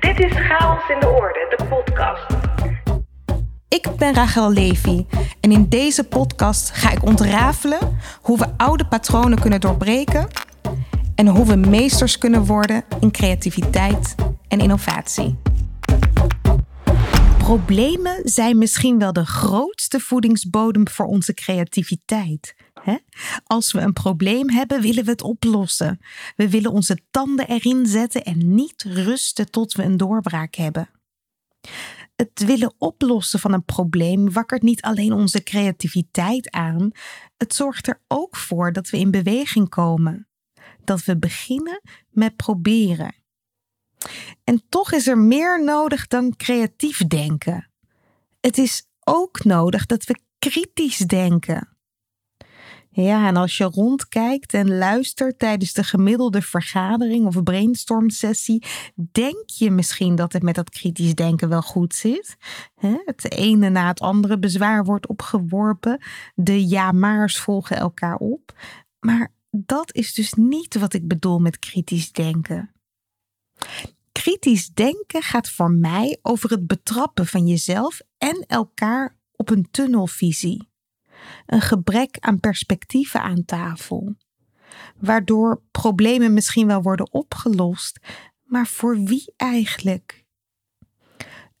Dit is Chaos in de Orde, de podcast. Ik ben Rachel Levy en in deze podcast ga ik ontrafelen hoe we oude patronen kunnen doorbreken en hoe we meesters kunnen worden in creativiteit en innovatie. Problemen zijn misschien wel de grootste voedingsbodem voor onze creativiteit. Als we een probleem hebben, willen we het oplossen. We willen onze tanden erin zetten en niet rusten tot we een doorbraak hebben. Het willen oplossen van een probleem wakkert niet alleen onze creativiteit aan, het zorgt er ook voor dat we in beweging komen. Dat we beginnen met proberen. En toch is er meer nodig dan creatief denken. Het is ook nodig dat we kritisch denken. Ja, en als je rondkijkt en luistert tijdens de gemiddelde vergadering of brainstorm-sessie, denk je misschien dat het met dat kritisch denken wel goed zit. Het ene na het andere bezwaar wordt opgeworpen, de ja-maars volgen elkaar op. Maar dat is dus niet wat ik bedoel met kritisch denken. Kritisch denken gaat voor mij over het betrappen van jezelf en elkaar op een tunnelvisie een gebrek aan perspectieven aan tafel, waardoor problemen misschien wel worden opgelost, maar voor wie eigenlijk?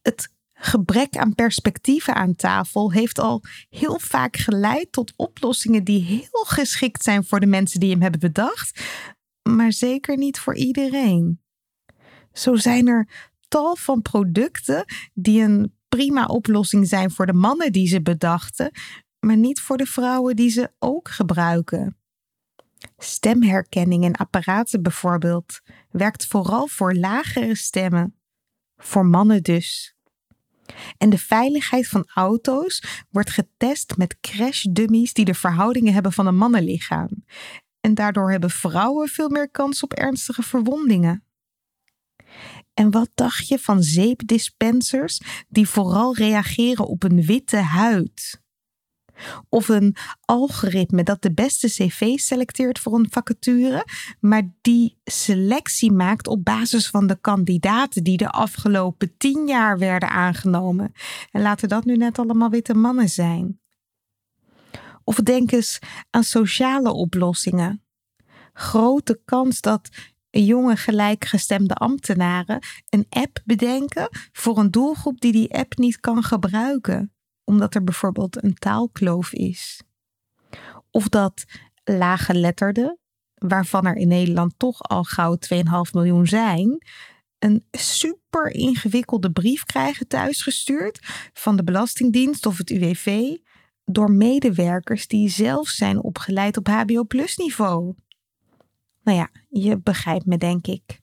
Het gebrek aan perspectieven aan tafel heeft al heel vaak geleid tot oplossingen die heel geschikt zijn voor de mensen die hem hebben bedacht, maar zeker niet voor iedereen. Zo zijn er tal van producten die een prima oplossing zijn voor de mannen die ze bedachten, maar niet voor de vrouwen die ze ook gebruiken. Stemherkenning en apparaten bijvoorbeeld werkt vooral voor lagere stemmen, voor mannen dus. En de veiligheid van auto's wordt getest met crashdummies die de verhoudingen hebben van een mannenlichaam. En daardoor hebben vrouwen veel meer kans op ernstige verwondingen. En wat dacht je van zeepdispensers die vooral reageren op een witte huid? Of een algoritme dat de beste cv selecteert voor een vacature, maar die selectie maakt op basis van de kandidaten die de afgelopen tien jaar werden aangenomen. En laten dat nu net allemaal witte mannen zijn. Of denk eens aan sociale oplossingen. Grote kans dat jonge gelijkgestemde ambtenaren een app bedenken voor een doelgroep die die app niet kan gebruiken omdat er bijvoorbeeld een taalkloof is. Of dat lage letterden, waarvan er in Nederland toch al gauw 2,5 miljoen zijn, een super ingewikkelde brief krijgen thuisgestuurd van de Belastingdienst of het UWV door medewerkers die zelf zijn opgeleid op HBO-plus niveau. Nou ja, je begrijpt me denk ik.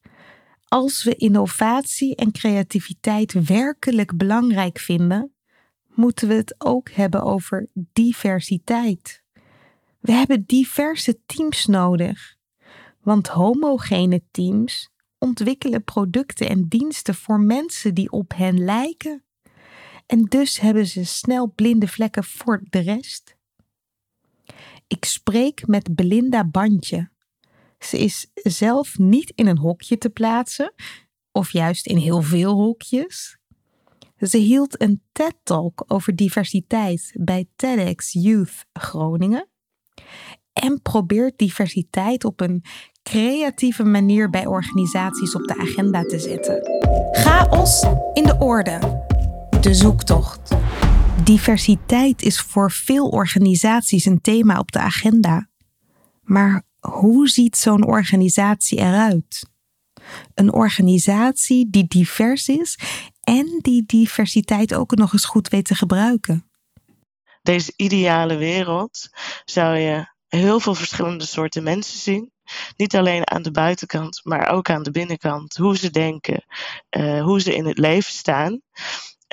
Als we innovatie en creativiteit werkelijk belangrijk vinden, moeten we het ook hebben over diversiteit. We hebben diverse teams nodig, want homogene teams ontwikkelen producten en diensten voor mensen die op hen lijken. En dus hebben ze snel blinde vlekken voor de rest. Ik spreek met Belinda Bandje. Ze is zelf niet in een hokje te plaatsen, of juist in heel veel hokjes. Ze hield een TED-talk over diversiteit bij TEDx Youth Groningen en probeert diversiteit op een creatieve manier bij organisaties op de agenda te zetten. Chaos in de orde. De zoektocht. Diversiteit is voor veel organisaties een thema op de agenda. Maar hoe ziet zo'n organisatie eruit? Een organisatie die divers is en die diversiteit ook nog eens goed weet te gebruiken. Deze ideale wereld zou je heel veel verschillende soorten mensen zien. Niet alleen aan de buitenkant, maar ook aan de binnenkant. Hoe ze denken, uh, hoe ze in het leven staan.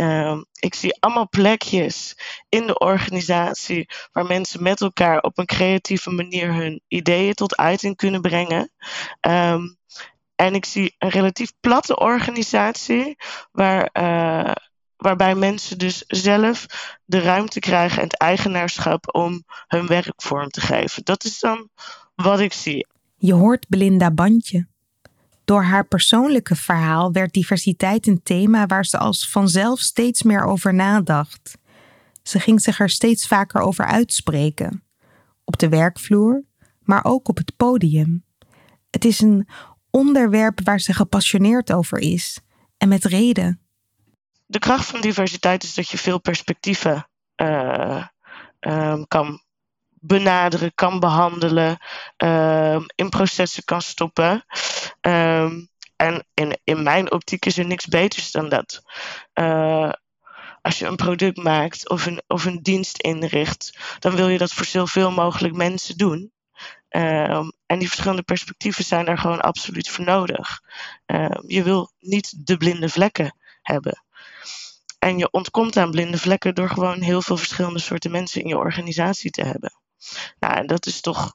Uh, ik zie allemaal plekjes in de organisatie waar mensen met elkaar op een creatieve manier hun ideeën tot uiting kunnen brengen. Um, en ik zie een relatief platte organisatie waar, uh, waarbij mensen dus zelf de ruimte krijgen en het eigenaarschap om hun werk vorm te geven. Dat is dan wat ik zie. Je hoort Belinda Bandje. Door haar persoonlijke verhaal werd diversiteit een thema waar ze als vanzelf steeds meer over nadacht. Ze ging zich er steeds vaker over uitspreken. Op de werkvloer, maar ook op het podium. Het is een onderwerp waar ze gepassioneerd over is. En met reden. De kracht van diversiteit is dat je veel perspectieven uh, um, kan benaderen, kan behandelen, um, in processen kan stoppen. Um, en in, in mijn optiek is er niks beters dan dat. Uh, als je een product maakt of een, of een dienst inricht, dan wil je dat voor zoveel mogelijk mensen doen. Um, en die verschillende perspectieven zijn er gewoon absoluut voor nodig. Um, je wil niet de blinde vlekken hebben. En je ontkomt aan blinde vlekken door gewoon heel veel verschillende soorten mensen in je organisatie te hebben. Nou, en dat is toch,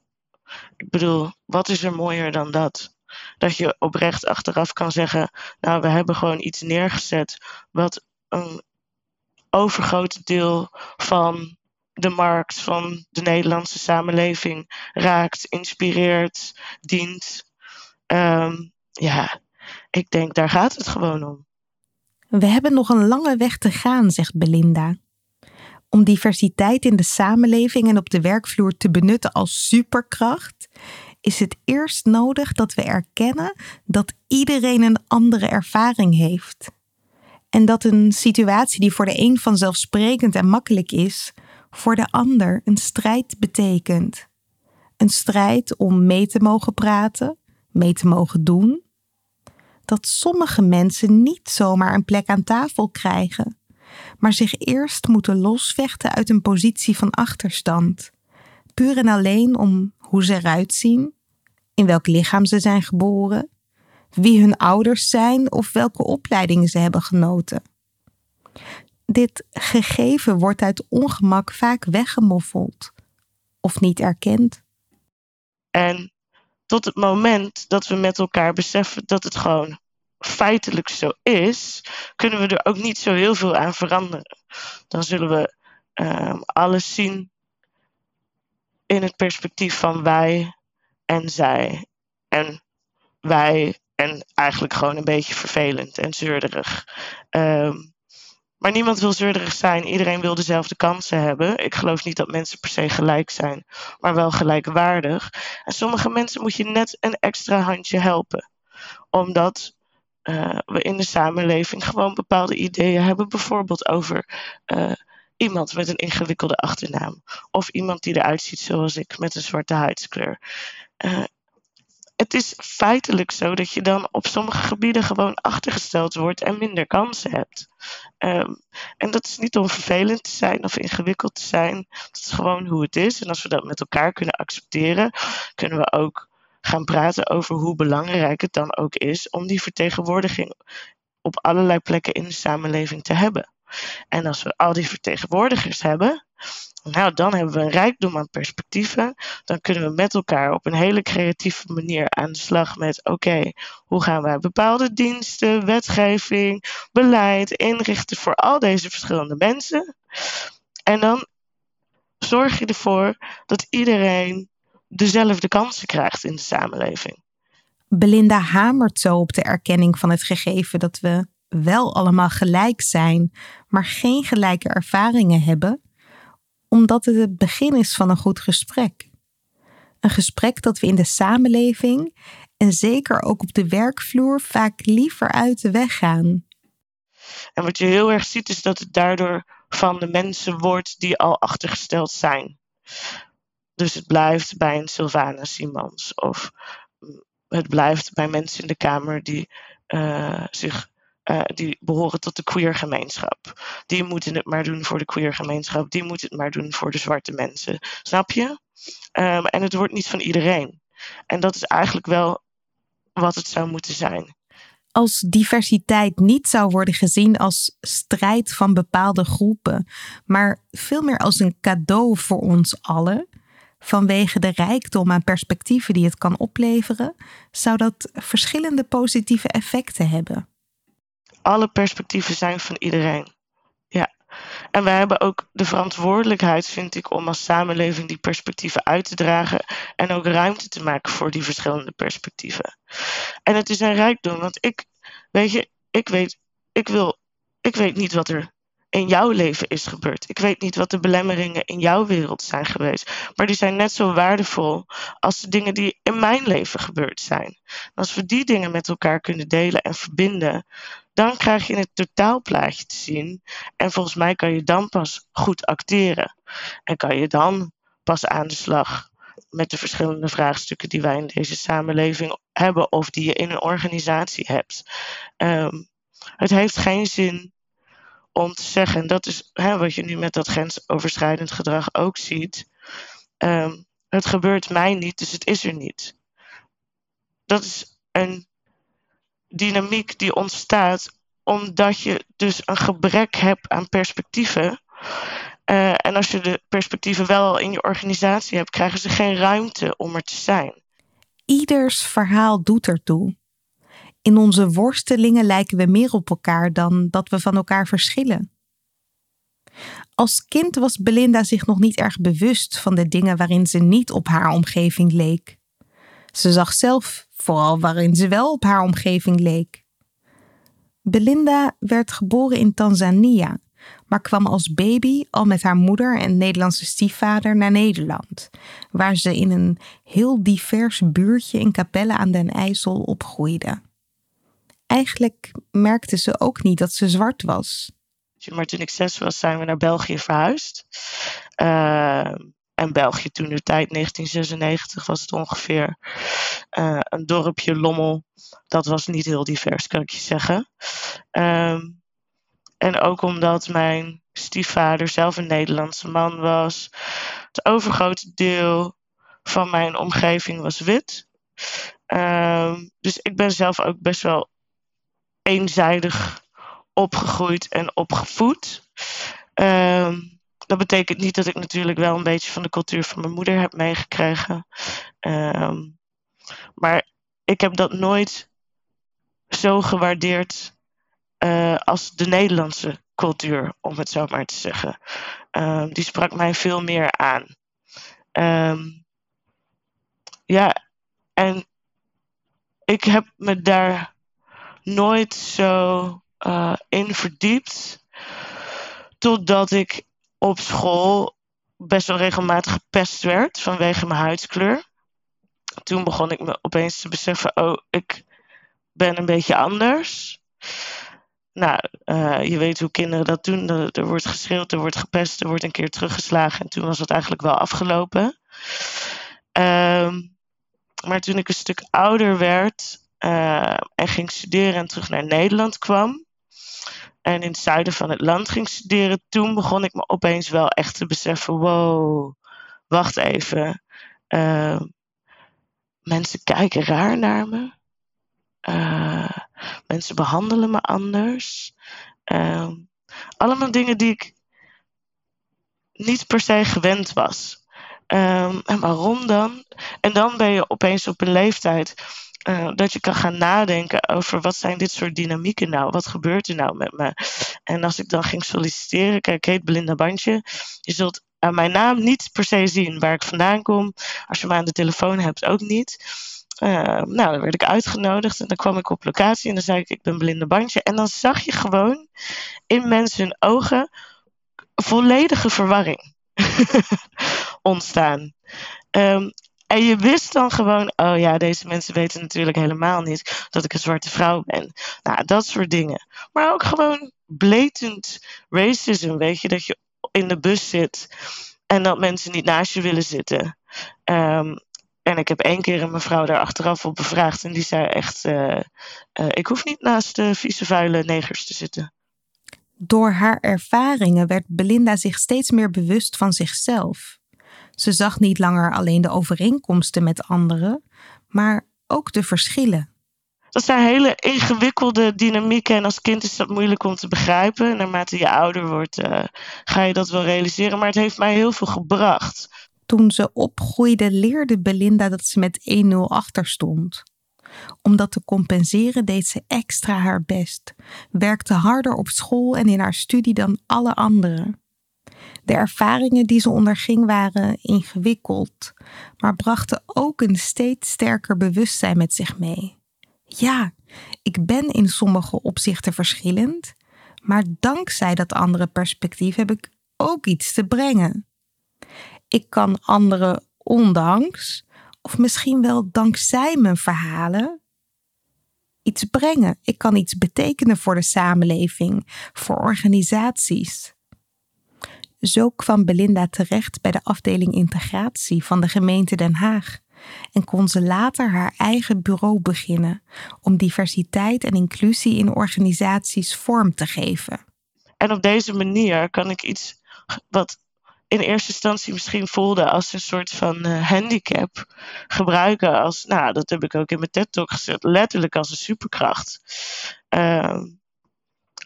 ik bedoel, wat is er mooier dan dat? Dat je oprecht achteraf kan zeggen, nou, we hebben gewoon iets neergezet wat een overgroot deel van de markt, van de Nederlandse samenleving raakt, inspireert, dient. Um, ja, ik denk daar gaat het gewoon om. We hebben nog een lange weg te gaan, zegt Belinda. Om diversiteit in de samenleving en op de werkvloer te benutten als superkracht, is het eerst nodig dat we erkennen dat iedereen een andere ervaring heeft. En dat een situatie die voor de een vanzelfsprekend en makkelijk is, voor de ander een strijd betekent. Een strijd om mee te mogen praten, mee te mogen doen, dat sommige mensen niet zomaar een plek aan tafel krijgen, maar zich eerst moeten losvechten uit een positie van achterstand, puur en alleen om hoe ze eruit zien, in welk lichaam ze zijn geboren, wie hun ouders zijn of welke opleidingen ze hebben genoten. Dit gegeven wordt uit ongemak vaak weggemoffeld of niet erkend. En tot het moment dat we met elkaar beseffen dat het gewoon feitelijk zo is, kunnen we er ook niet zo heel veel aan veranderen. Dan zullen we um, alles zien in het perspectief van wij en zij. En wij en eigenlijk gewoon een beetje vervelend en zeurderig. Um, maar niemand wil zeurderig zijn. Iedereen wil dezelfde kansen hebben. Ik geloof niet dat mensen per se gelijk zijn, maar wel gelijkwaardig. En sommige mensen moet je net een extra handje helpen. Omdat uh, we in de samenleving gewoon bepaalde ideeën hebben. Bijvoorbeeld over uh, iemand met een ingewikkelde achternaam. Of iemand die eruit ziet zoals ik met een zwarte huidskleur. Uh, het is feitelijk zo dat je dan op sommige gebieden gewoon achtergesteld wordt en minder kansen hebt. Um, en dat is niet om vervelend te zijn of ingewikkeld te zijn. Dat is gewoon hoe het is. En als we dat met elkaar kunnen accepteren, kunnen we ook gaan praten over hoe belangrijk het dan ook is om die vertegenwoordiging op allerlei plekken in de samenleving te hebben. En als we al die vertegenwoordigers hebben, nou, dan hebben we een rijkdom aan perspectieven. Dan kunnen we met elkaar op een hele creatieve manier aan de slag met: oké, hoe gaan wij bepaalde diensten, wetgeving, beleid inrichten voor al deze verschillende mensen? En dan zorg je ervoor dat iedereen dezelfde kansen krijgt in de samenleving. Belinda hamert zo op de erkenning van het gegeven dat we wel allemaal gelijk zijn, maar geen gelijke ervaringen hebben omdat het het begin is van een goed gesprek. Een gesprek dat we in de samenleving en zeker ook op de werkvloer vaak liever uit de weg gaan. En wat je heel erg ziet is dat het daardoor van de mensen wordt die al achtergesteld zijn. Dus het blijft bij een Sylvana Simons of het blijft bij mensen in de Kamer die uh, zich uh, die behoren tot de queer gemeenschap. Die moeten het maar doen voor de queer gemeenschap. Die moeten het maar doen voor de zwarte mensen. Snap je? Um, en het wordt niet van iedereen. En dat is eigenlijk wel wat het zou moeten zijn. Als diversiteit niet zou worden gezien als strijd van bepaalde groepen, maar veel meer als een cadeau voor ons allen, vanwege de rijkdom aan perspectieven die het kan opleveren, zou dat verschillende positieve effecten hebben alle perspectieven zijn van iedereen. Ja, En wij hebben ook de verantwoordelijkheid, vind ik, om als samenleving die perspectieven uit te dragen en ook ruimte te maken voor die verschillende perspectieven. En het is een rijkdom, want ik, weet je, ik weet, ik wil, ik weet niet wat er in jouw leven is gebeurd. Ik weet niet wat de belemmeringen in jouw wereld zijn geweest. Maar die zijn net zo waardevol als de dingen die in mijn leven gebeurd zijn. Als we die dingen met elkaar kunnen delen en verbinden, dan krijg je het totaalplaatje te zien. En volgens mij kan je dan pas goed acteren. En kan je dan pas aan de slag met de verschillende vraagstukken die wij in deze samenleving hebben of die je in een organisatie hebt. Ehm, het heeft geen zin om te zeggen, en dat is hè, wat je nu met dat grensoverschrijdend gedrag ook ziet. Ehm, het gebeurt mij niet, dus het is er niet. Dat is een dynamiek die ontstaat omdat je dus een gebrek hebt aan perspectieven. Uh, en als je de perspectieven wel in je organisatie hebt, krijgen ze geen ruimte om er te zijn. Ieders verhaal doet ertoe. In onze worstelingen lijken we meer op elkaar dan dat we van elkaar verschillen. Als kind was Belinda zich nog niet erg bewust van de dingen waarin ze niet op haar omgeving leek. Ze zag zelf vooral waarin ze wel op haar omgeving leek. Belinda werd geboren in Tanzania, maar kwam als baby al met haar moeder en Nederlandse stiefvader naar Nederland, waar ze in een heel divers buurtje in Capelle aan den IJssel opgroeide. Eigenlijk merkte ze ook niet dat ze zwart was. Maar toen ik zes was, zijn we naar België verhuisd. Uh, en België toen de tijd, 1996 was het ongeveer. Uh, een dorpje Lommel. Dat was niet heel divers, kan ik je zeggen. Um, en ook omdat mijn stiefvader zelf een Nederlandse man was. Het overgrote deel van mijn omgeving was wit. Um, dus ik ben zelf ook best wel eenzijdig opgegroeid en opgevoed. Um, dat betekent niet dat ik natuurlijk wel een beetje van de cultuur van mijn moeder heb meegekregen. Um, maar ik heb dat nooit zo gewaardeerd uh, als de Nederlandse cultuur, om het zo maar te zeggen. Um, die sprak mij veel meer aan. Um, ja, en ik heb me daar nooit zo uh, in verdiept. Totdat ik op school best wel regelmatig gepest werd vanwege mijn huidskleur. Toen begon ik me opeens te beseffen: oh, ik ben een beetje anders. Nou, uh, je weet hoe kinderen dat doen. Er, wordt geschreeuwd, er wordt gepest, er wordt een keer teruggeslagen. En toen was het eigenlijk wel afgelopen. Um, maar toen ik een stuk ouder werd uh, en ging studeren en terug naar Nederland kwam, en in het zuiden van het land ging studeren, toen begon ik me opeens wel echt te beseffen: wow, wacht even. Uh, mensen kijken raar naar me. Uh, mensen behandelen me anders. Uh, allemaal dingen die ik niet per se gewend was. En waarom dan? En dan ben je opeens op een leeftijd uh, dat je kan gaan nadenken over wat zijn dit soort dynamieken nou? Wat gebeurt er nou met me? En als ik dan ging solliciteren, kijk, heet Belinda Bandje. Je zult aan mijn naam niet per se zien waar ik vandaan kom. Als je me aan de telefoon hebt, ook niet. Uh, nou, dan werd ik uitgenodigd en dan kwam ik op locatie en dan zei ik, ik ben Belinda Bandje. En dan zag je gewoon in mensen hun ogen volledige verwarring ontstaan. Um, en je wist dan gewoon, oh ja, deze mensen weten natuurlijk helemaal niet dat ik een zwarte vrouw ben. Nou, dat soort dingen. Maar ook gewoon blatant racism, weet je, dat je in de bus zit en dat mensen niet naast je willen zitten. Um, en ik heb één keer een mevrouw daar achteraf op bevraagd en die zei echt, uh, uh, ik hoef niet naast de vieze vuile negers te zitten. Door haar ervaringen werd Belinda zich steeds meer bewust van zichzelf. Ze zag niet langer alleen de overeenkomsten met anderen, maar ook de verschillen. Dat zijn hele ingewikkelde dynamieken en als kind is dat moeilijk om te begrijpen. Naarmate je ouder wordt, uh, ga je dat wel realiseren. Maar het heeft mij heel veel gebracht. Toen ze opgroeide, leerde Belinda dat ze met 1-0 achter stond. Om dat te compenseren deed ze extra haar best, werkte harder op school en in haar studie dan alle anderen. De ervaringen die ze onderging waren ingewikkeld, maar brachten ook een steeds sterker bewustzijn met zich mee. Ja, ik ben in sommige opzichten verschillend, maar dankzij dat andere perspectief heb ik ook iets te brengen. Ik kan anderen ondanks, of misschien wel dankzij mijn verhalen, iets brengen. Ik kan iets betekenen voor de samenleving, voor organisaties. Zo kwam Belinda terecht bij de afdeling integratie van de gemeente Den Haag en kon ze later haar eigen bureau beginnen om diversiteit en inclusie in organisaties vorm te geven. En op deze manier kan ik iets wat in eerste instantie misschien voelde als een soort van uh, handicap gebruiken als, nou, dat heb ik ook in mijn TED-talk gezet, letterlijk als een superkracht. Uh,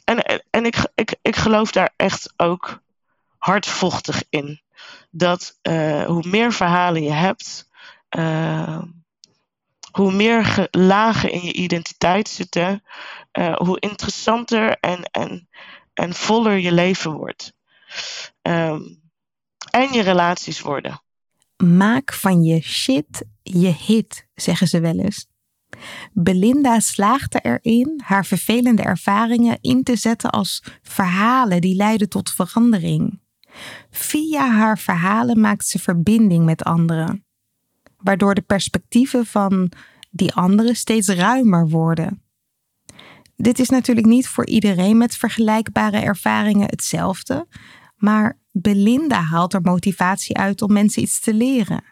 en en ik, ik, ik geloof daar echt ook hardvochtig in. Dat uh, hoe meer verhalen je hebt, uh, hoe meer lagen in je identiteit zitten, uh, hoe interessanter en, en, en voller je leven wordt. Um, en je relaties worden. Maak van je shit je hit, zeggen ze wel eens. Belinda slaagde erin haar vervelende ervaringen in te zetten als verhalen die leiden tot verandering. Via haar verhalen maakt ze verbinding met anderen, waardoor de perspectieven van die anderen steeds ruimer worden. Dit is natuurlijk niet voor iedereen met vergelijkbare ervaringen hetzelfde, maar Belinda haalt er motivatie uit om mensen iets te leren.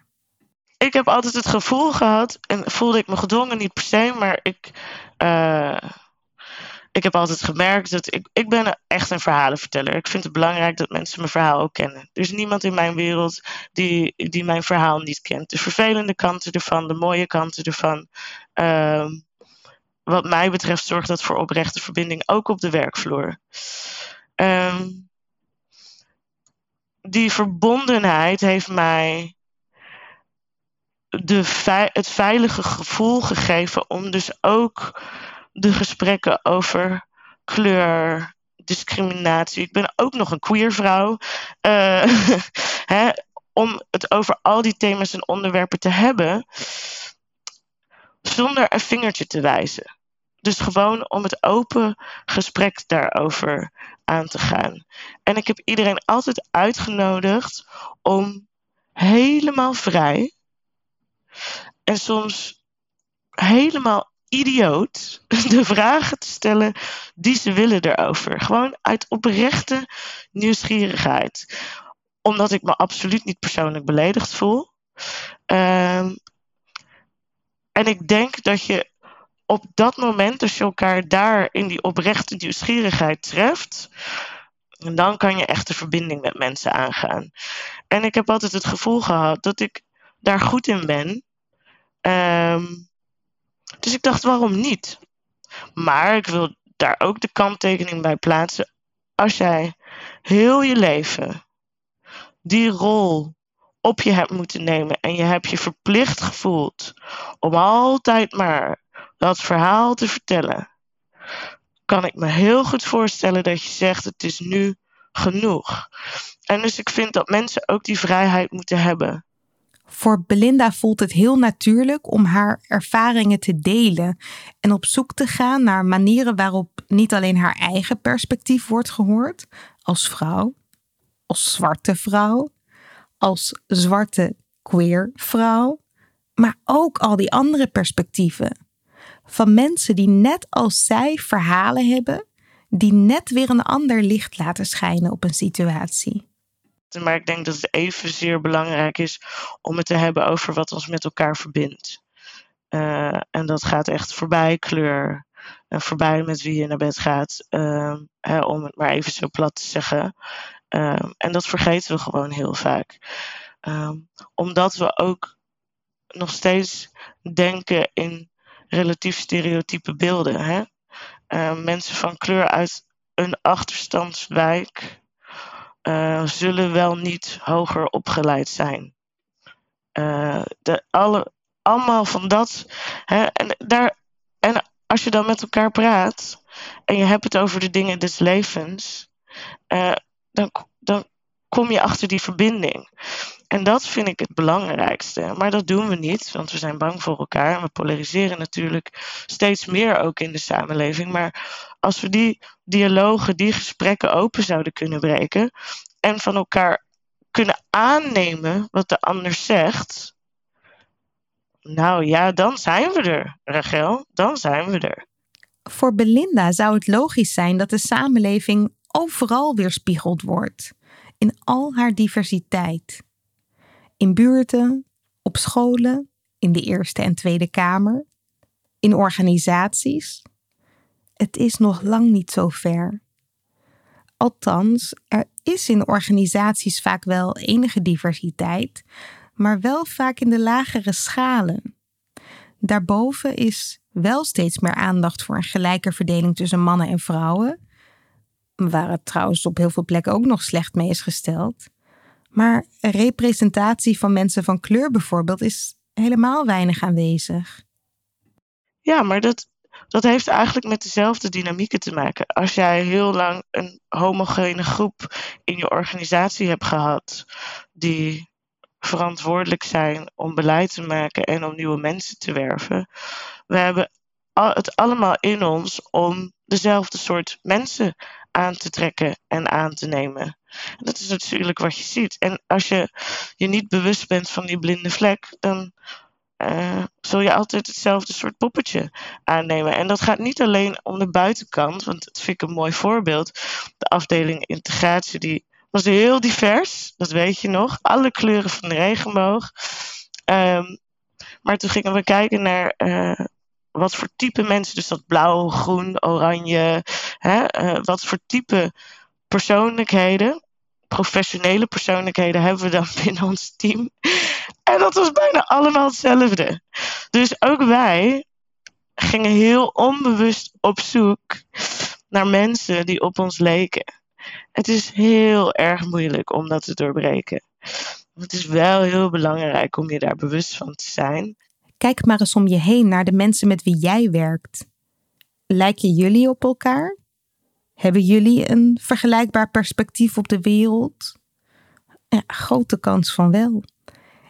Ik heb altijd het gevoel gehad, en voelde ik me gedwongen niet per se, maar ik, uh, ik heb altijd gemerkt dat ik, ik ben echt een verhalenverteller. Ik vind het belangrijk dat mensen mijn verhaal ook kennen. Er is niemand in mijn wereld die, die mijn verhaal niet kent. De vervelende kanten ervan, de mooie kanten ervan. Uh, wat mij betreft zorgt dat voor oprechte verbinding ook op de werkvloer. Um, die verbondenheid heeft mij de het veilige gevoel gegeven om dus ook de gesprekken over kleur, discriminatie. Ik ben ook nog een queer vrouw. Uh, hè, om het over al die thema's en onderwerpen te hebben, zonder een vingertje te wijzen. Dus gewoon om het open gesprek daarover aan te gaan. En ik heb iedereen altijd uitgenodigd om helemaal vrij en soms helemaal idioot de vragen te stellen die ze willen erover. Gewoon uit oprechte nieuwsgierigheid. Omdat ik me absoluut niet persoonlijk beledigd voel. Um, en ik denk dat je op dat moment, als je elkaar daar in die oprechte nieuwsgierigheid treft, dan kan je echt de verbinding met mensen aangaan. En ik heb altijd het gevoel gehad dat ik daar goed in ben. Um, dus ik dacht, waarom niet? Maar ik wil daar ook de kanttekening bij plaatsen. Als jij heel je leven die rol op je hebt moeten nemen en je hebt je verplicht gevoeld om altijd maar dat verhaal te vertellen, kan ik me heel goed voorstellen dat je zegt: het is nu genoeg. En dus ik vind dat mensen ook die vrijheid moeten hebben. Voor Belinda voelt het heel natuurlijk om haar ervaringen te delen en op zoek te gaan naar manieren waarop niet alleen haar eigen perspectief wordt gehoord, als vrouw, als zwarte vrouw, als zwarte queer vrouw, maar ook al die andere perspectieven van mensen die net als zij verhalen hebben, die net weer een ander licht laten schijnen op een situatie. Maar ik denk dat het evenzeer belangrijk is om het te hebben over wat ons met elkaar verbindt. Uh, en dat gaat echt voorbij kleur en voorbij met wie je naar bed gaat, uh, hè, om het maar even zo plat te zeggen. Uh, en dat vergeten we gewoon heel vaak. Ehm, omdat we ook nog steeds denken in relatief stereotype beelden. Hè? Mensen van kleur uit een achterstandswijk uh, zullen wel niet hoger opgeleid zijn. Uh, de, alle, allemaal van dat. Hè, en, daar, en als je dan met elkaar praat en je hebt het over de dingen des levens, uh, dan, dan kom je achter die verbinding. En dat vind ik het belangrijkste. Maar dat doen we niet, want we zijn bang voor elkaar. En we polariseren natuurlijk steeds meer ook in de samenleving. Maar als we die dialogen, die gesprekken open zouden kunnen breken. En van elkaar kunnen aannemen wat de ander zegt. Nou ja, dan zijn we er, Rachel. Dan zijn we er. Voor Belinda zou het logisch zijn dat de samenleving overal weerspiegeld wordt. In al haar diversiteit. In buurten, op scholen, in de Eerste en Tweede Kamer, in organisaties. Het is nog lang niet zo ver. Althans, er is in organisaties vaak wel enige diversiteit, maar wel vaak in de lagere schalen. Daarboven is wel steeds meer aandacht voor een gelijke verdeling tussen mannen en vrouwen, waar het trouwens op heel veel plekken ook nog slecht mee is gesteld. Maar representatie van mensen van kleur bijvoorbeeld is helemaal weinig aanwezig. Ja, maar dat, dat heeft eigenlijk met dezelfde dynamieken te maken. Als jij heel lang een homogene groep in je organisatie hebt gehad, die verantwoordelijk zijn om beleid te maken en om nieuwe mensen te werven. We hebben het allemaal in ons om dezelfde soort mensen aan te trekken en aan te nemen. Dat is natuurlijk wat je ziet. En als je je niet bewust bent van die blinde vlek, dan uh, zul je altijd hetzelfde soort poppetje aannemen. En dat gaat niet alleen om de buitenkant, want dat vind ik een mooi voorbeeld. De afdeling integratie die was heel divers, dat weet je nog. Alle kleuren van de regenboog. Um, maar toen gingen we kijken naar uh, wat voor type mensen, dus dat blauw, groen, oranje, hè, uh, wat voor type persoonlijkheden, professionele persoonlijkheden hebben we dan binnen ons team. En dat was bijna allemaal hetzelfde. Dus ook wij gingen heel onbewust op zoek naar mensen die op ons leken. Het is heel erg moeilijk om dat te doorbreken. Het is wel heel belangrijk om je daar bewust van te zijn. Kijk maar eens om je heen naar de mensen met wie jij werkt. Lijken jullie op elkaar? Hebben jullie een vergelijkbaar perspectief op de wereld? Ja, grote kans van wel.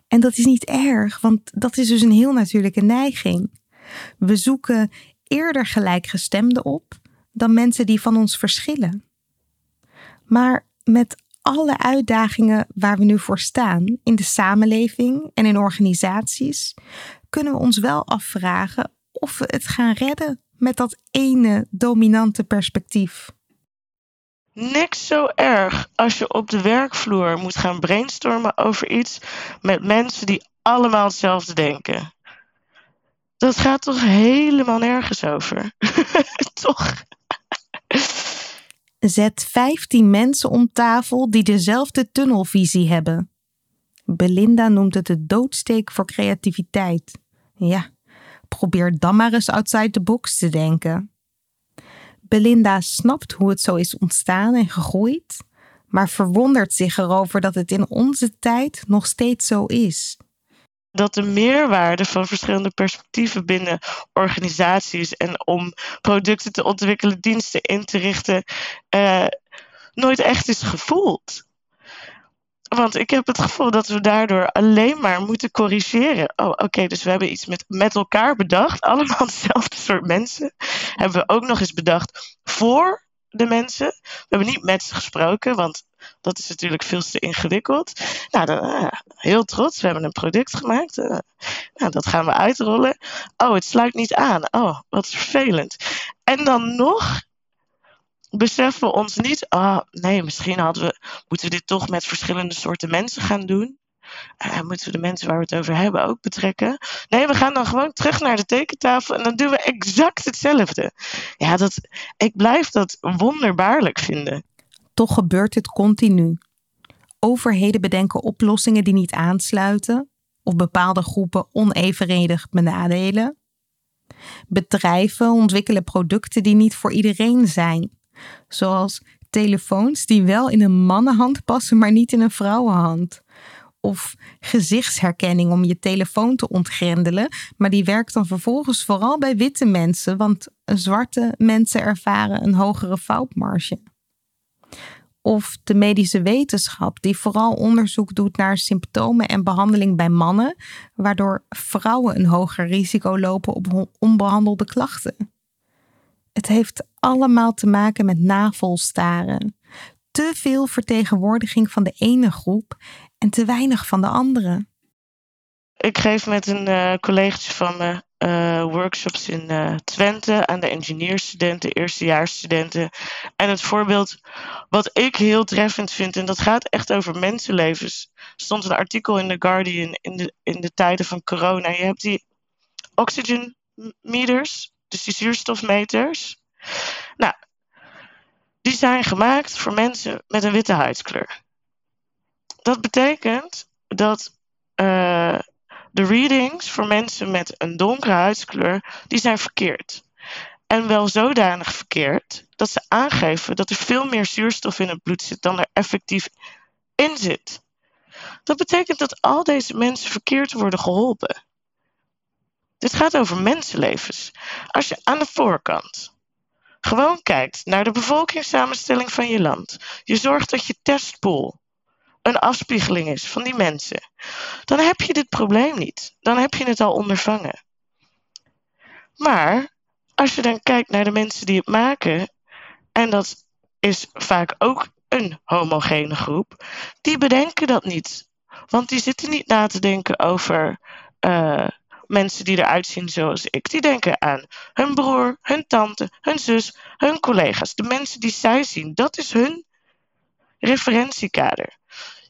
En dat is niet erg, want dat is dus een heel natuurlijke neiging. We zoeken eerder gelijkgestemden op dan mensen die van ons verschillen. Maar met alle uitdagingen waar we nu voor staan in de samenleving en in organisaties, kunnen we ons wel afvragen of we het gaan redden met dat ene dominante perspectief. Niks zo erg als je op de werkvloer moet gaan brainstormen over iets met mensen die allemaal hetzelfde denken. Dat gaat toch helemaal nergens over? toch? Zet 15 mensen om tafel die dezelfde tunnelvisie hebben. Belinda noemt het de doodsteek voor creativiteit. Ja, probeer dan maar eens outside the box te denken. Belinda snapt hoe het zo is ontstaan en gegroeid, maar verwondert zich erover dat het in onze tijd nog steeds zo is dat de meerwaarde van verschillende perspectieven binnen organisaties en om producten te ontwikkelen, diensten in te richten, uh, nooit echt is gevoeld. Want ik heb het gevoel dat we daardoor alleen maar moeten corrigeren. Oh, oké, dus we hebben iets met, met elkaar bedacht. Allemaal hetzelfde soort mensen. Hebben we ook nog eens bedacht voor de mensen. We hebben niet met ze gesproken, want dat is natuurlijk veel te ingewikkeld. Nou, uh, heel trots. We hebben een product gemaakt. Uh, nou, dat gaan we uitrollen. Oh, het sluit niet aan. Oh, wat vervelend. En dan nog beseffen we ons niet. Oh, nee, misschien hadden we, moeten we dit toch met verschillende soorten mensen gaan doen. Uh, moeten we de mensen waar we het over hebben ook betrekken? Nee, we gaan dan gewoon terug naar de tekentafel en dan doen we exact hetzelfde. Ja, dat, ik blijf dat wonderbaarlijk vinden. Toch gebeurt het continu. Overheden bedenken oplossingen die niet aansluiten of bepaalde groepen onevenredig benadelen. Bedrijven ontwikkelen producten die niet voor iedereen zijn, zoals telefoons die wel in een mannenhand passen, maar niet in een vrouwenhand. Of gezichtsherkenning om je telefoon te ontgrendelen. Maar die werkt dan vervolgens vooral bij witte mensen, want zwarte mensen ervaren een hogere foutmarge. Of de medische wetenschap, die vooral onderzoek doet naar symptomen en behandeling bij mannen, waardoor vrouwen een hoger risico lopen op onbehandelde klachten. Het heeft allemaal te maken met navolstaren. Te veel vertegenwoordiging van de ene groep en te weinig van de andere. Ik geef met een uh, van me uh, workshops in uh, Twente aan de engineerstudenten, eerstejaarsstudenten. En het voorbeeld wat ik heel treffend vind, en dat gaat echt over mensenlevens. Stond een artikel in The Guardian in de, in de tijden van corona. Je hebt die oxygen meters, dus die zuurstofmeters. Nou, die zijn gemaakt voor mensen met een witte huidskleur. Dat betekent dat uh, de readings voor mensen met een donkere huidskleur, die zijn verkeerd. En wel zodanig verkeerd dat ze aangeven dat er veel meer zuurstof in het bloed zit dan er effectief in zit. Dat betekent dat al deze mensen verkeerd worden geholpen. Dit gaat over mensenlevens. Als je aan de voorkant gewoon kijkt naar de bevolkingssamenstelling van je land, je zorgt dat je testpool een afspiegeling is van die mensen, dan heb je dit probleem niet. Dan heb je het al ondervangen. Maar als je dan kijkt naar de mensen die het maken, en dat is vaak ook een homogene groep, die bedenken dat niet. Want die zitten niet na te denken over uh, mensen die eruit zien zoals ik. Die denken aan hun broer, hun tante, hun zus, hun collega's. De mensen die zij zien, dat is hun referentiekader.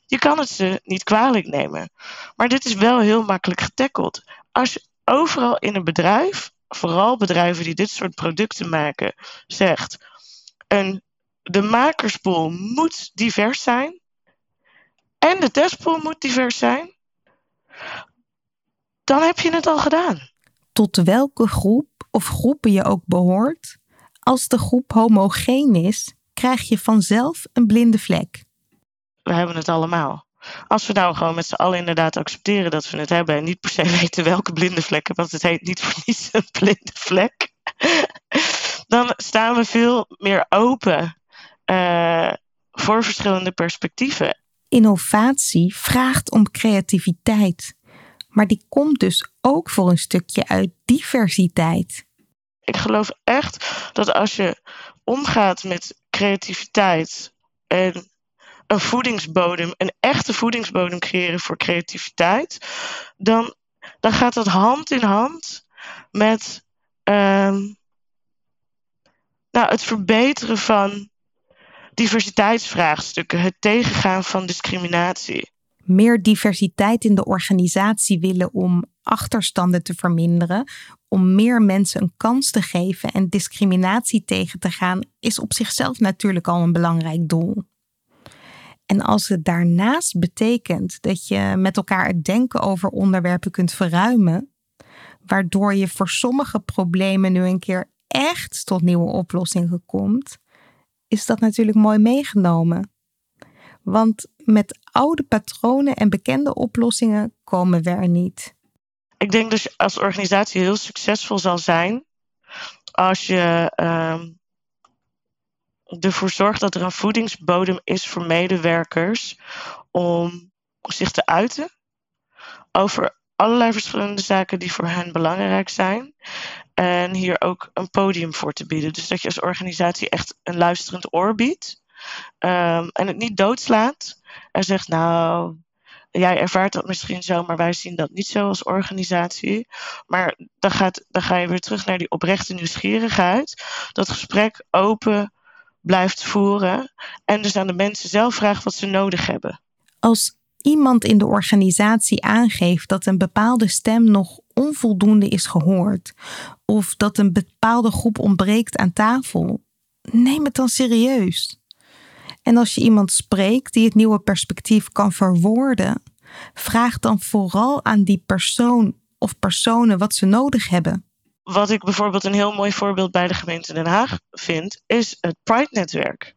Je kan het ze niet kwalijk nemen. Maar dit is wel heel makkelijk getackeld. Als je overal in een bedrijf, vooral bedrijven die dit soort producten maken, zegt: een, de makerspool moet divers zijn en de testpool moet divers zijn, dan heb je het al gedaan. Tot welke groep of groepen je ook behoort, als de groep homogeen is, krijg je vanzelf een blinde vlek we hebben het allemaal. Als we nou gewoon met z'n allen inderdaad accepteren dat we het hebben en niet per se weten welke blinde vlekken, want het heet niet voor niets een blinde vlek, dan staan we veel meer open uh, voor verschillende perspectieven. Innovatie vraagt om creativiteit, maar die komt dus ook voor een stukje uit diversiteit. Ik geloof echt dat als je omgaat met creativiteit en een voedingsbodem, een echte voedingsbodem creëren voor creativiteit, dan, dan gaat dat hand in hand met um, nou, het verbeteren van diversiteitsvraagstukken, het tegengaan van discriminatie. Meer diversiteit in de organisatie willen om achterstanden te verminderen, om meer mensen een kans te geven en discriminatie tegen te gaan, is op zichzelf natuurlijk al een belangrijk doel. En als het daarnaast betekent dat je met elkaar het denken over onderwerpen kunt verruimen, waardoor je voor sommige problemen nu een keer echt tot nieuwe oplossingen komt, is dat natuurlijk mooi meegenomen. Want met oude patronen en bekende oplossingen komen we er niet. Ik denk dat je als organisatie heel succesvol zal zijn als je ehm, ervoor zorgt dat er een voedingsbodem is voor medewerkers om zich te uiten over allerlei verschillende zaken die voor hen belangrijk zijn. En hier ook een podium voor te bieden. Dus dat je als organisatie echt een luisterend oor biedt. Um, en het niet doodslaat. En zegt, nou, jij ervaart dat misschien zo, maar wij zien dat niet zo als organisatie. Maar dan, gaat, dan ga je weer terug naar die oprechte nieuwsgierigheid. Dat gesprek open blijft voeren en dus aan de mensen zelf vraagt wat ze nodig hebben. Als iemand in de organisatie aangeeft dat een bepaalde stem nog onvoldoende is gehoord of dat een bepaalde groep ontbreekt aan tafel, neem het dan serieus. En als je iemand spreekt die het nieuwe perspectief kan verwoorden, vraag dan vooral aan die persoon of personen wat ze nodig hebben wat ik bijvoorbeeld een heel mooi voorbeeld bij de gemeente Den Haag vind, is het Pride-netwerk.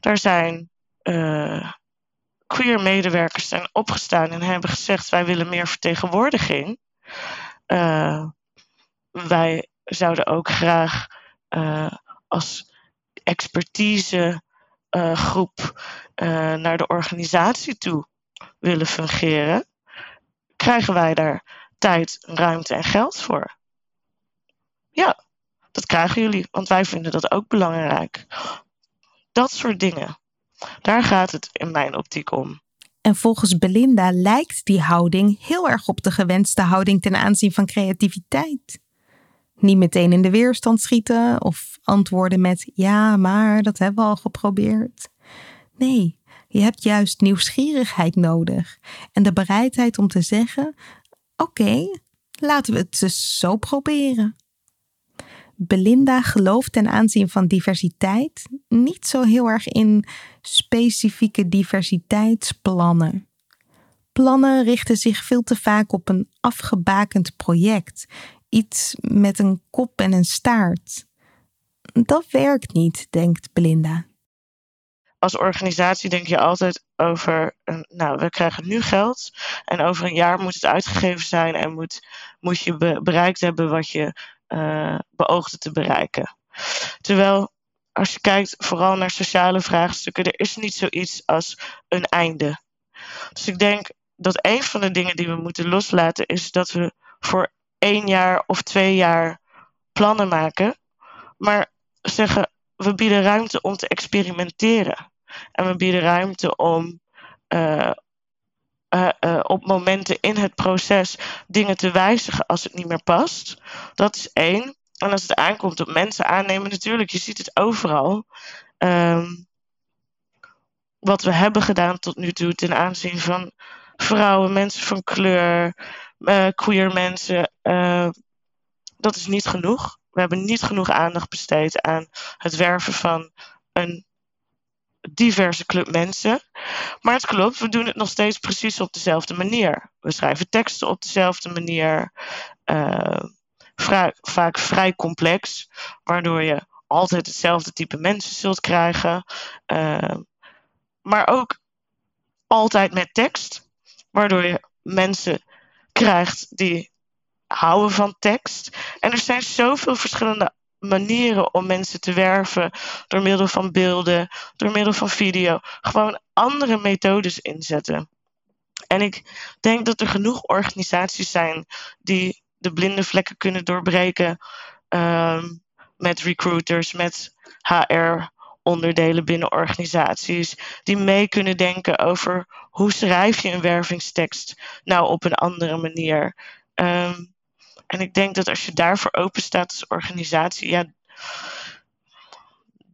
Daar zijn uh, queer medewerkers zijn opgestaan en hebben gezegd: wij willen meer vertegenwoordiging. Uh, wij zouden ook graag uh, als expertise groep naar de organisatie toe willen fungeren. Krijgen wij daar tijd, ruimte en geld voor? Ja, dat krijgen jullie, want wij vinden dat ook belangrijk. Dat soort dingen. Daar gaat het in mijn optiek om. En volgens Belinda lijkt die houding heel erg op de gewenste houding ten aanzien van creativiteit. Niet meteen in de weerstand schieten of antwoorden met ja, maar dat hebben we al geprobeerd. Nee, je hebt juist nieuwsgierigheid nodig en de bereidheid om te zeggen: oké, laten we het dus zo proberen. Belinda gelooft ten aanzien van diversiteit niet zo heel erg in specifieke diversiteitsplannen. Plannen richten zich veel te vaak op een afgebakend project, iets met een kop en een staart. Dat werkt niet, denkt Belinda. Als organisatie denk je altijd over, nou, we krijgen nu geld en over een jaar moet het uitgegeven zijn en moet, moet je bereikt hebben wat je uh, beoogde te bereiken. Terwijl als je kijkt vooral naar sociale vraagstukken, er is niet zoiets als een einde. Dus ik denk dat een van de dingen die we moeten loslaten is dat we voor één jaar of twee jaar plannen maken, maar zeggen we bieden ruimte om te experimenteren. En we bieden ruimte om uh, uh, uh, op momenten in het proces dingen te wijzigen als het niet meer past. Dat is één. En als het aankomt op mensen aannemen, natuurlijk, je ziet het overal. Um, wat we hebben gedaan tot nu toe ten aanzien van vrouwen, mensen van kleur, uh, queer mensen, uh, dat is niet genoeg. We hebben niet genoeg aandacht besteed aan het werven van een diverse club mensen. Maar het klopt, we doen het nog steeds precies op dezelfde manier. We schrijven teksten op dezelfde manier. Uh, vaak vrij complex, waardoor je altijd hetzelfde type mensen zult krijgen. Maar ook altijd met tekst, waardoor je mensen krijgt die houden van tekst. En er zijn zoveel verschillende manieren om mensen te werven door middel van beelden, door middel van video. Gewoon andere methodes inzetten. En ik denk dat er genoeg organisaties zijn die de blinde vlekken kunnen doorbreken um, met recruiters, met HR-onderdelen binnen organisaties, die mee kunnen denken over hoe schrijf je een wervingstekst nou op een andere manier. Um, en ik denk dat als je daarvoor open staat als organisatie, ja,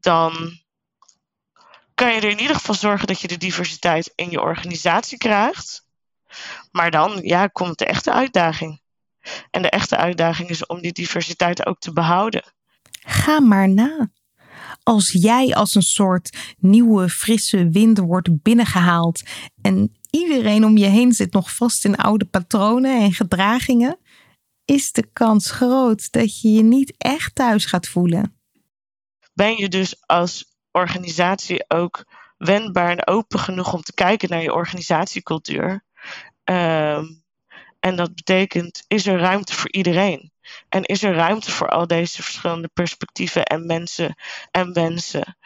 dan kan je er in ieder geval zorgen dat je de diversiteit in je organisatie krijgt. Maar dan ja, komt de echte uitdaging. En de echte uitdaging is om die diversiteit ook te behouden. Ga maar na. Als jij als een soort nieuwe, frisse wind wordt binnengehaald en iedereen om je heen zit nog vast in oude patronen en gedragingen, is de kans groot dat je je niet echt thuis gaat voelen. Ben je dus als organisatie ook wendbaar en open genoeg om te kijken naar je organisatiecultuur? Um, en dat betekent, is er ruimte voor iedereen? En is er ruimte voor al deze verschillende perspectieven en mensen en wensen?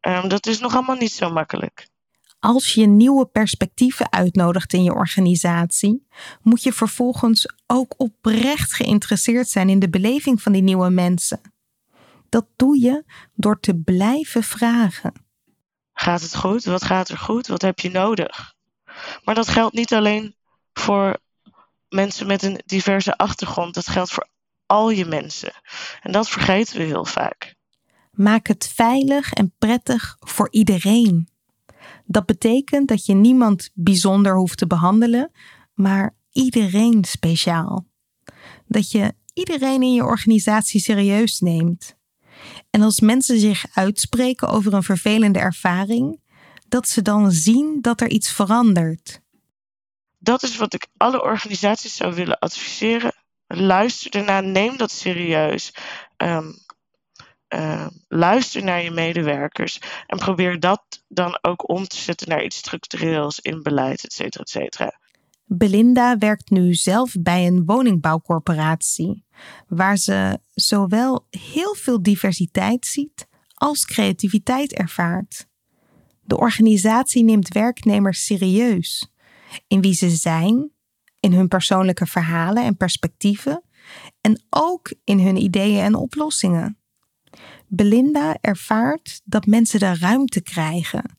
Um, dat is nog allemaal niet zo makkelijk. Als je nieuwe perspectieven uitnodigt in je organisatie, moet je vervolgens ook oprecht geïnteresseerd zijn in de beleving van die nieuwe mensen. Dat doe je door te blijven vragen. Gaat het goed? Wat gaat er goed? Wat heb je nodig? Maar dat geldt niet alleen voor mensen met een diverse achtergrond, dat geldt voor al je mensen. En dat vergeten we heel vaak. Maak het veilig en prettig voor iedereen. Dat betekent dat je niemand bijzonder hoeft te behandelen, maar iedereen speciaal. Dat je iedereen in je organisatie serieus neemt. En als mensen zich uitspreken over een vervelende ervaring, dat ze dan zien dat er iets verandert. Dat is wat ik alle organisaties zou willen adviseren. Luister ernaar, neem dat serieus. Um, uh, luister naar je medewerkers en probeer dat dan ook om te zetten naar iets structureels in beleid, et cetera, et cetera. Belinda werkt nu zelf bij een woningbouwcorporatie, waar ze zowel heel veel diversiteit ziet als creativiteit ervaart. De organisatie neemt werknemers serieus in wie ze zijn, in hun persoonlijke verhalen en perspectieven en ook in hun ideeën en oplossingen. Belinda ervaart dat mensen de ruimte krijgen.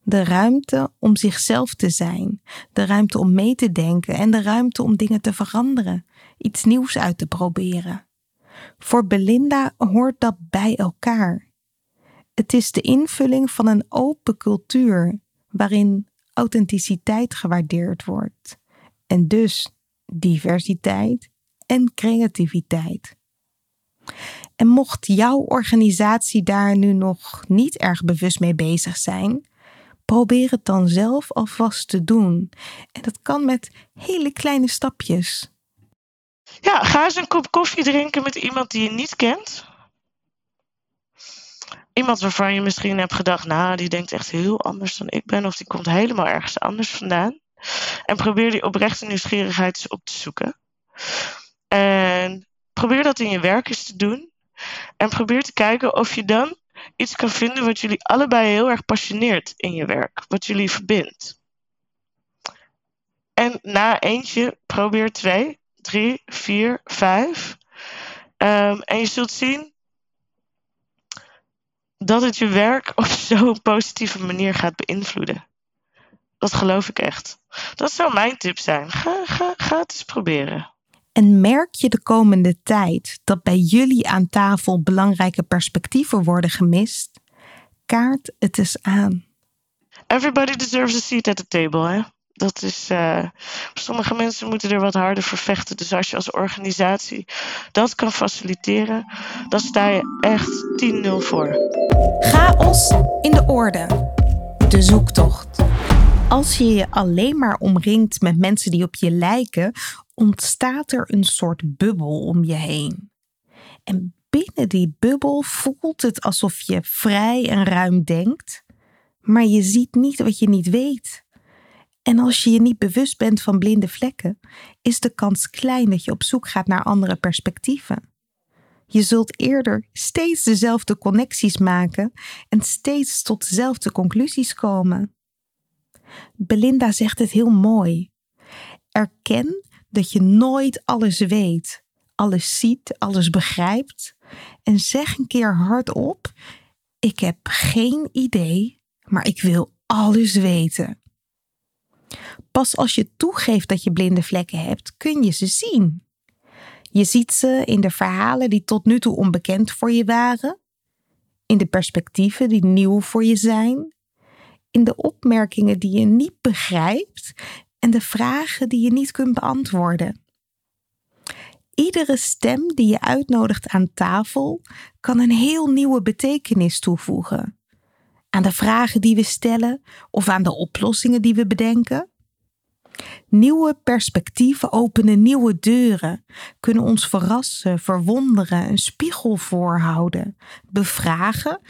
De ruimte om zichzelf te zijn, de ruimte om mee te denken en de ruimte om dingen te veranderen, iets nieuws uit te proberen. Voor Belinda hoort dat bij elkaar. Het is de invulling van een open cultuur waarin authenticiteit gewaardeerd wordt en dus diversiteit en creativiteit. En mocht jouw organisatie daar nu nog niet erg bewust mee bezig zijn, probeer het dan zelf alvast te doen. En dat kan met hele kleine stapjes. Ja, ga eens een kop koffie drinken met iemand die je niet kent. Iemand waarvan je misschien hebt gedacht, nou, die denkt echt heel anders dan ik ben, of die komt helemaal ergens anders vandaan. En probeer die oprechte nieuwsgierigheid eens op te zoeken. En probeer dat in je werk eens te doen. En probeer te kijken of je dan iets kan vinden wat jullie allebei heel erg passioneert in je werk. Wat jullie verbindt. En na eentje probeer twee, drie, vier, vijf. Um, en je zult zien dat het je werk op zo'n positieve manier gaat beïnvloeden. Dat geloof ik echt. Dat zou mijn tip zijn. Ga, ga, ga het eens proberen. En merk je de komende tijd dat bij jullie aan tafel belangrijke perspectieven worden gemist? Kaart het eens aan. Everybody deserves a seat at the table, hè? Dat is, uh, sommige mensen moeten er wat harder voor vechten. Dus als je als organisatie dat kan faciliteren, dan sta je echt 10-0 voor. Chaos in de orde. De zoektocht. Als je je alleen maar omringt met mensen die op je lijken, ontstaat er een soort bubbel om je heen. En binnen die bubbel voelt het alsof je vrij en ruim denkt, maar je ziet niet wat je niet weet. En als je je niet bewust bent van blinde vlekken, is de kans klein dat je op zoek gaat naar andere perspectieven. Je zult eerder steeds dezelfde connecties maken en steeds tot dezelfde conclusies komen. Belinda zegt het heel mooi. Erken dat je nooit alles weet, alles ziet, alles begrijpt en zeg een keer hardop: Ik heb geen idee, maar ik wil alles weten. Pas als je toegeeft dat je blinde vlekken hebt, kun je ze zien. Je ziet ze in de verhalen die tot nu toe onbekend voor je waren, in de perspectieven die nieuw voor je zijn, in de opmerkingen die je niet begrijpt en de vragen die je niet kunt beantwoorden. Iedere stem die je uitnodigt aan tafel kan een heel nieuwe betekenis toevoegen. Aan de vragen die we stellen of aan de oplossingen die we bedenken. Nieuwe perspectieven openen nieuwe deuren, kunnen ons verrassen, verwonderen, een spiegel voorhouden, bevragen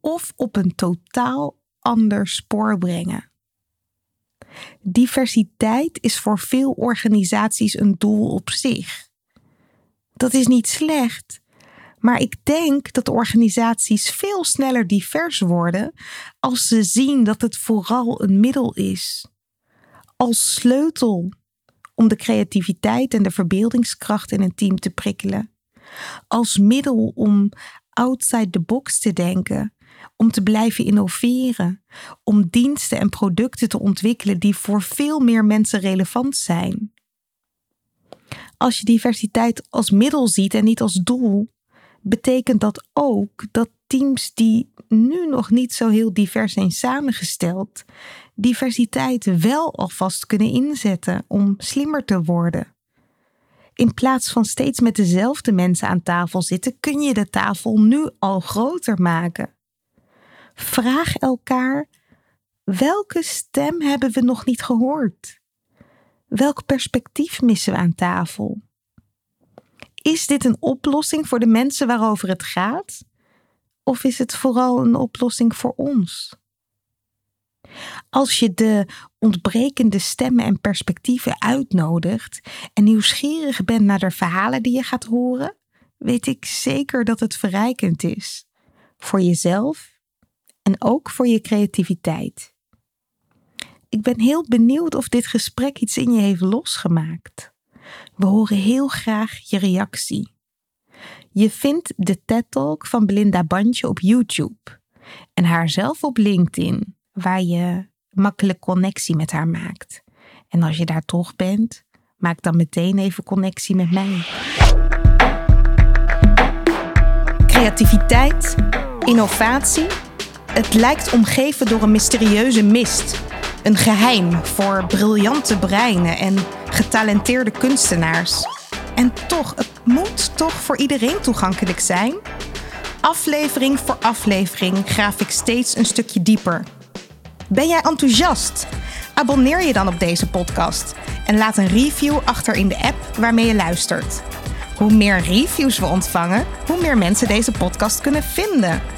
of op een totaal ander spoor brengen. Diversiteit is voor veel organisaties een doel op zich. Dat is niet slecht, maar ik denk dat organisaties veel sneller divers worden als ze zien dat het vooral een middel is. Als sleutel om de creativiteit en de verbeeldingskracht in een team te prikkelen. Als middel om outside the box te denken om te blijven innoveren, om diensten en producten te ontwikkelen die voor veel meer mensen relevant zijn. Als je diversiteit als middel ziet en niet als doel, betekent dat ook dat teams die nu nog niet zo heel divers zijn samengesteld, diversiteit wel alvast kunnen inzetten om slimmer te worden. In plaats van steeds met dezelfde mensen aan tafel zitten, kun je de tafel nu al groter maken. Vraag elkaar: welke stem hebben we nog niet gehoord? Welk perspectief missen we aan tafel? Is dit een oplossing voor de mensen waarover het gaat? Of is het vooral een oplossing voor ons? Als je de ontbrekende stemmen en perspectieven uitnodigt en nieuwsgierig bent naar de verhalen die je gaat horen, weet ik zeker dat het verrijkend is. Voor jezelf en ook voor je creativiteit. Ik ben heel benieuwd of dit gesprek iets in je heeft losgemaakt. We horen heel graag je reactie. Je vindt de TED Talk van Belinda Bandje op YouTube en haar zelf op LinkedIn, waar je makkelijk connectie met haar maakt. En als je daar toch bent, maak dan meteen even connectie met mij. Creativiteit, innovatie. Het lijkt omgeven door een mysterieuze mist. Een geheim voor briljante breinen en getalenteerde kunstenaars. En toch, het moet toch voor iedereen toegankelijk zijn? Aflevering voor aflevering graaf ik steeds een stukje dieper. Ben jij enthousiast? Abonneer je dan op deze podcast en laat een review achter in de app waarmee je luistert. Hoe meer reviews we ontvangen, hoe meer mensen deze podcast kunnen vinden.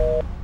you